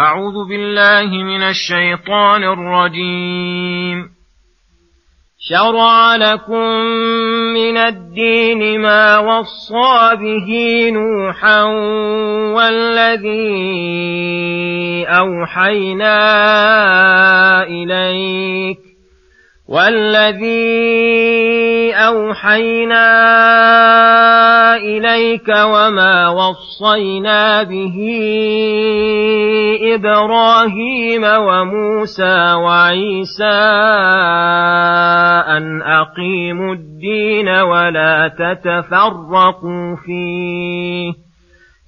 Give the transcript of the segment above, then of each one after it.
أعوذ بالله من الشيطان الرجيم. شرع لكم من الدين ما وصى به نوحا والذي أوحينا إليك والذي أوحينا إليك وما وصينا به إبراهيم وموسى وعيسى أن أقيموا الدين ولا تتفرقوا فيه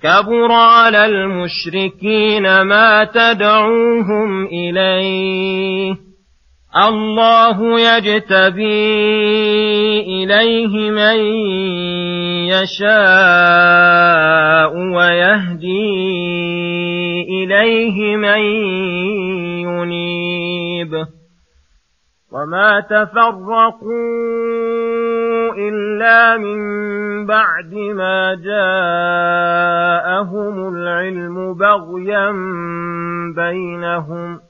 كبر على المشركين ما تدعوهم إليه الله يجتبي إليه من يشاء ويهدي إليه من ينيب. وما تفرقوا إلا من بعد ما جاءهم العلم بغيا بينهم ۖ.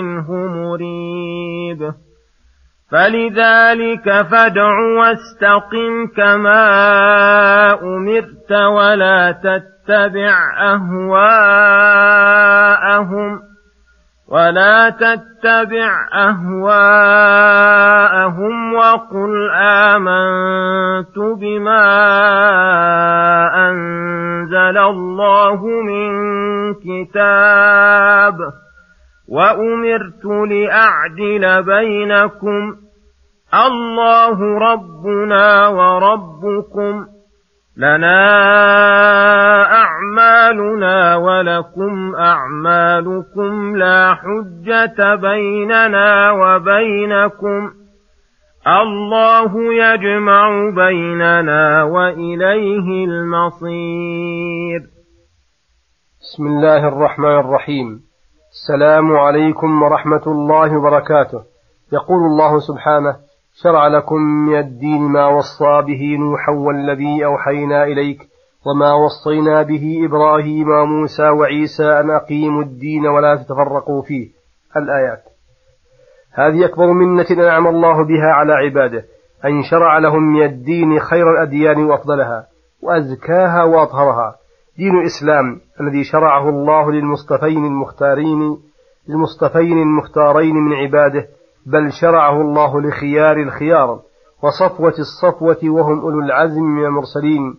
فلذلك فادع واستقم كما أمرت ولا تتبع أهواءهم ولا تتبع أهواءهم وقل آمنت بما أنزل الله من كتاب وأمرت لأعدل بينكم. الله ربنا وربكم. لنا أعمالنا ولكم أعمالكم. لا حجة بيننا وبينكم. الله يجمع بيننا وإليه المصير. بسم الله الرحمن الرحيم. السلام عليكم ورحمة الله وبركاته. يقول الله سبحانه شرع لكم من الدين ما وصى به نوحا والذي أوحينا إليك وما وصينا به إبراهيم وموسى وعيسى أن أقيموا الدين ولا تتفرقوا فيه. الآيات. هذه أكبر منة أنعم الله بها على عباده أن شرع لهم من الدين خير الأديان وأفضلها وأزكاها وأطهرها. دين الإسلام الذي شرعه الله للمصطفين المختارين للمصطفين المختارين من عباده بل شرعه الله لخيار الخيار وصفوة الصفوة وهم أولو العزم من المرسلين.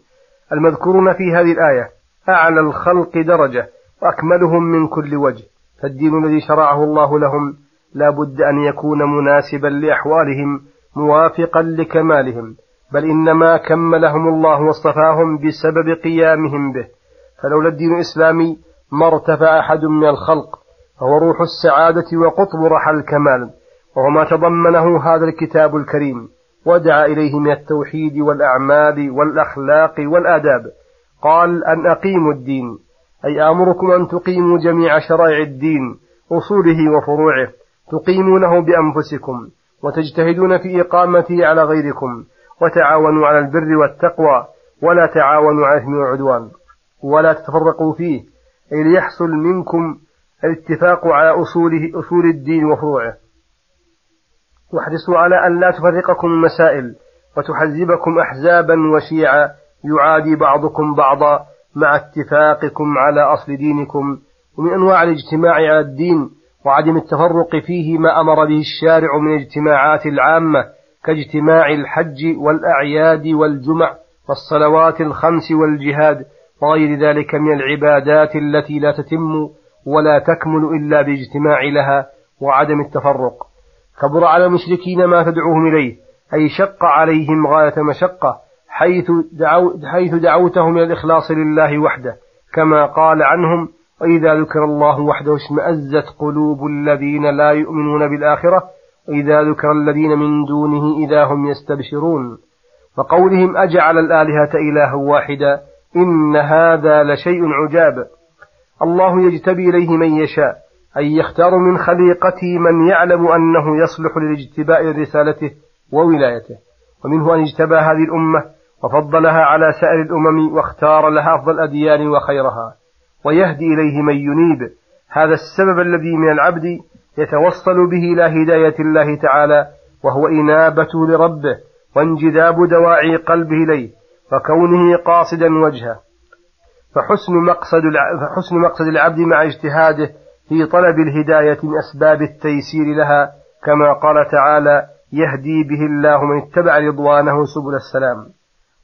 المذكورون في هذه الآية أعلى الخلق درجة وأكملهم من كل وجه. فالدين الذي شرعه الله لهم لا بد أن يكون مناسبا لأحوالهم موافقا لكمالهم. بل إنما كملهم الله واصطفاهم بسبب قيامهم به. فلولا الدين الإسلامي ما ارتفع أحد من الخلق فهو روح السعادة وقطب رحى الكمال وهو ما تضمنه هذا الكتاب الكريم ودعا إليه من التوحيد والأعمال والأخلاق والآداب. قال أن أقيموا الدين أي آمركم أن تقيموا جميع شرائع الدين أصوله وفروعه تقيمونه بأنفسكم وتجتهدون في إقامته على غيركم وتعاونوا على البر والتقوى ولا تعاونوا على الإثم والعدوان ولا تتفرقوا فيه أي ليحصل منكم الاتفاق على أصوله أصول الدين وفروعه. واحرصوا على أن لا تفرقكم المسائل وتحزبكم أحزابا وشيعا يعادي بعضكم بعضا مع اتفاقكم على أصل دينكم. ومن أنواع الاجتماع على الدين وعدم التفرق فيه ما أمر به الشارع من الاجتماعات العامة كاجتماع الحج والأعياد والجمع والصلوات الخمس والجهاد وغير ذلك من العبادات التي لا تتم ولا تكمل إلا باجتماع لها وعدم التفرق. كبر على المشركين ما تدعوهم إليه أي شق عليهم غاية مشقة حيث, دعو حيث دعوتهم إلى الإخلاص لله وحده. كما قال عنهم وإذا ذكر الله وحده اشمأزت قلوب الذين لا يؤمنون بالآخرة وإذا ذكر الذين من دونه إذا هم يستبشرون. وقولهم أجعل الآلهة إلها واحدا؟ إن هذا لشيء عجاب. الله يجتبي إليه من يشاء أي يختار من خليقته من يعلم أنه يصلح للاجتباء لرسالته وولايته. ومنه أن اجتبى هذه الأمة وفضلها على سائر الأمم واختار لها أفضل الأديان وخيرها ويهدي إليه من ينيب. هذا السبب الذي من العبد يتوصل به إلى هداية الله تعالى وهو إنابته لربه وانجذاب دواعي قلبه إليه. وكونه قاصدا وجهه. فحسن مقصد فحسن مقصد العبد مع اجتهاده في طلب الهداية من أسباب التيسير لها كما قال تعالى يهدي به الله من اتبع رضوانه سبل السلام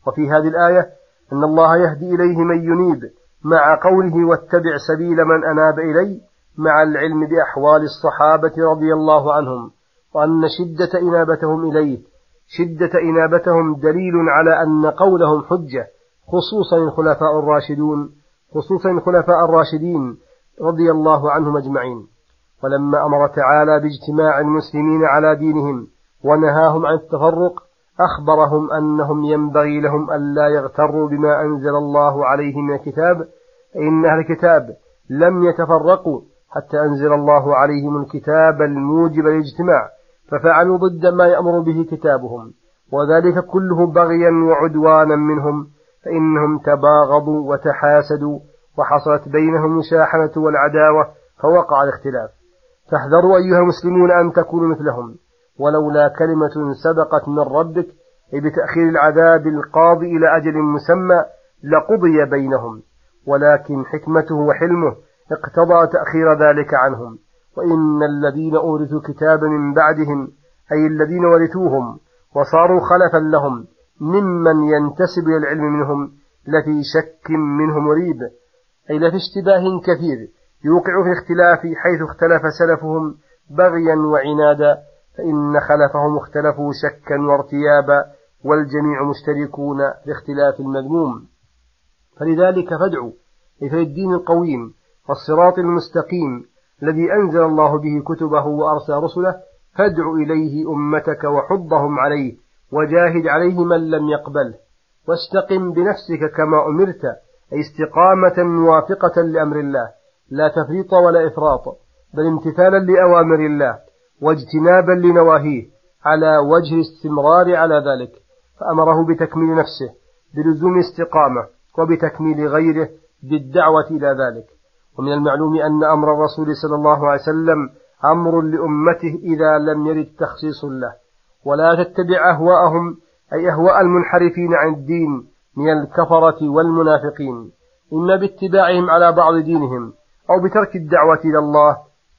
وفي هذه الآية أن الله يهدي إليه من ينيب مع قوله واتبع سبيل من أناب إلي مع العلم بأحوال الصحابة رضي الله عنهم وأن شدة إنابتهم إليه. شدة إنابتهم دليل على أن قولهم حجة خصوصا الخلفاء الراشدون خصوصا الخلفاء الراشدين رضي الله عنهم أجمعين. ولما أمر تعالى باجتماع المسلمين على دينهم ونهاهم عن التفرق أخبرهم أنهم ينبغي لهم ألا يغتروا بما أنزل الله عليهم من الكتاب فإن أهل الكتاب لم يتفرقوا حتى أنزل الله عليهم الكتاب الموجب للاجتماع. ففعلوا ضد ما يأمر به كتابهم وذلك كله بغيا وعدوانا منهم فإنهم تباغضوا وتحاسدوا وحصلت بينهم المشاحنة والعداوة فوقع الاختلاف. فاحذروا أيها المسلمون أن تكونوا مثلهم. ولولا كلمة سبقت من ربك بتأخير العذاب القاضي إلى أجل مسمى لقضي بينهم ولكن حكمته وحلمه اقتضى تأخير ذلك عنهم. وإن الذين أورثوا كتاب من بعدهم أي الذين ورثوهم وصاروا خلفا لهم ممن ينتسب إلى العلم منهم لفي شك منه مريب أي لفي اشتباه كثير يوقع في اختلاف حيث اختلف سلفهم بغيا وعنادا فإن خلفهم اختلفوا شكا وارتيابا والجميع مشتركون في اختلاف المذموم. فلذلك فادعوا إلى الدين القويم والصراط المستقيم الذي أنزل الله به كتبه وأرسل رسله فادع إليه أمتك وحضهم عليه وجاهد عليه من لم يقبله واستقم بنفسك كما أمرت أي استقامة موافقة لأمر الله. لا تفريط ولا إفراط بل امتثالا لأوامر الله واجتنابا لنواهيه على وجه الاستمرار على ذلك. فأمره بتكميل نفسه بلزوم استقامة وبتكميل غيره بالدعوة إلى ذلك. ومن المعلوم أن أمر الرسول صلى الله عليه وسلم أمر لأمته إذا لم يرد تخصيص له ولا تتبع أهواءهم أي أهواء المنحرفين عن الدين من الكفرة والمنافقين. إما باتباعهم على بعض دينهم أو بترك الدعوة إلى الله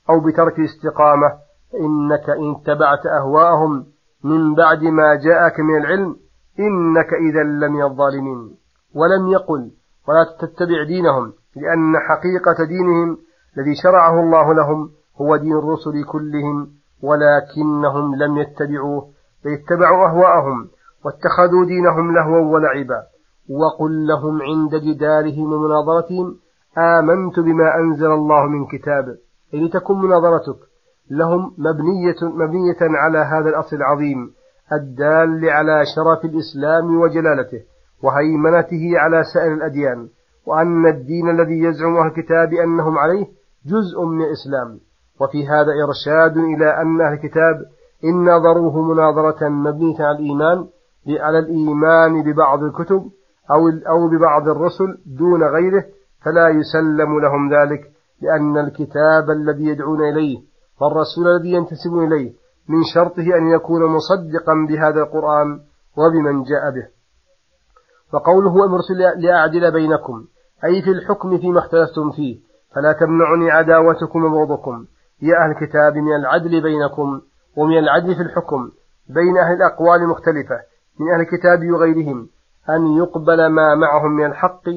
أو بترك الاستقامة فإنك إن اتبعت أهواءهم من بعد ما جاءك من العلم إنك إذا لمن الظالمين. ولم يقل ولا تتبع دينهم لأن حقيقة دينهم الذي شرعه الله لهم هو دين الرسل كلهم ولكنهم لم يتبعوه بل اتبعوا أهواءهم واتخذوا دينهم لهوا ولعبا. وقل لهم عند جدالهم ومناظرتهم آمنت بما أنزل الله من كتاب. أي لتكن مناظرتك لهم مبنية, مبنية على هذا الأصل العظيم الدال على شرف الإسلام وجلالته وهيمنته على سائر الأديان. وأن الدين الذي يزعم أهل الكتاب أنهم عليه جزء من الإسلام. وفي هذا إرشاد إلى أن أهل الكتاب إن نظروه مناظرة مبنية على الإيمان على الإيمان ببعض الكتب أو أو ببعض الرسل دون غيره فلا يسلم لهم ذلك لأن الكتاب الذي يدعون إليه والرسول الذي ينتسب إليه من شرطه أن يكون مصدقا بهذا القرآن وبمن جاء به. وقوله المرسل لأعدل بينكم أي في الحكم فيما اختلفتم فيه فلا تمنعني عداوتكم وبغضكم. يا أهل الكتاب من العدل بينكم ومن العدل في الحكم بين أهل الأقوال المختلفة من أهل الكتاب وغيرهم أن يقبل ما معهم من الحق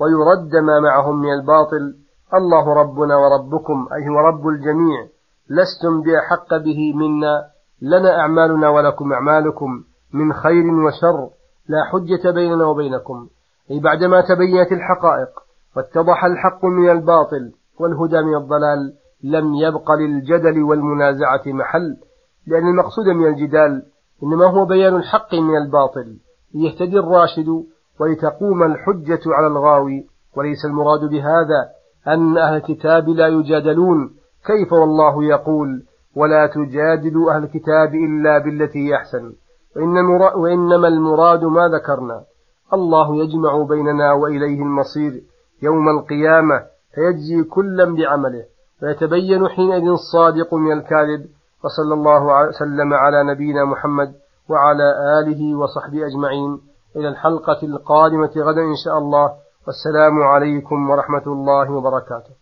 ويرد ما معهم من الباطل. الله ربنا وربكم أي هو رب الجميع. لستم بأحق به منا. لنا أعمالنا ولكم أعمالكم. من خير وشر. لا حجة بيننا وبينكم. أي بعدما تبينت الحقائق واتضح الحق من الباطل والهدى من الضلال لم يبق للجدل والمنازعة محل لأن المقصود من الجدال إنما هو بيان الحق من الباطل ليهتدي الراشد ولتقوم الحجة على الغاوي وليس المراد بهذا أن أهل الكتاب لا يجادلون كيف والله يقول ولا تجادلوا أهل الكتاب إلا بالتي أحسن وإنما المراد ما ذكرنا. الله يجمع بيننا وإليه المصير يوم القيامة فيجزي كلا بعمله ويتبين حينئذ الصادق من الكاذب وصلى الله وسلم على نبينا محمد وعلى آله وصحبه أجمعين. إلى الحلقة القادمة غدا إن شاء الله والسلام عليكم ورحمة الله وبركاته.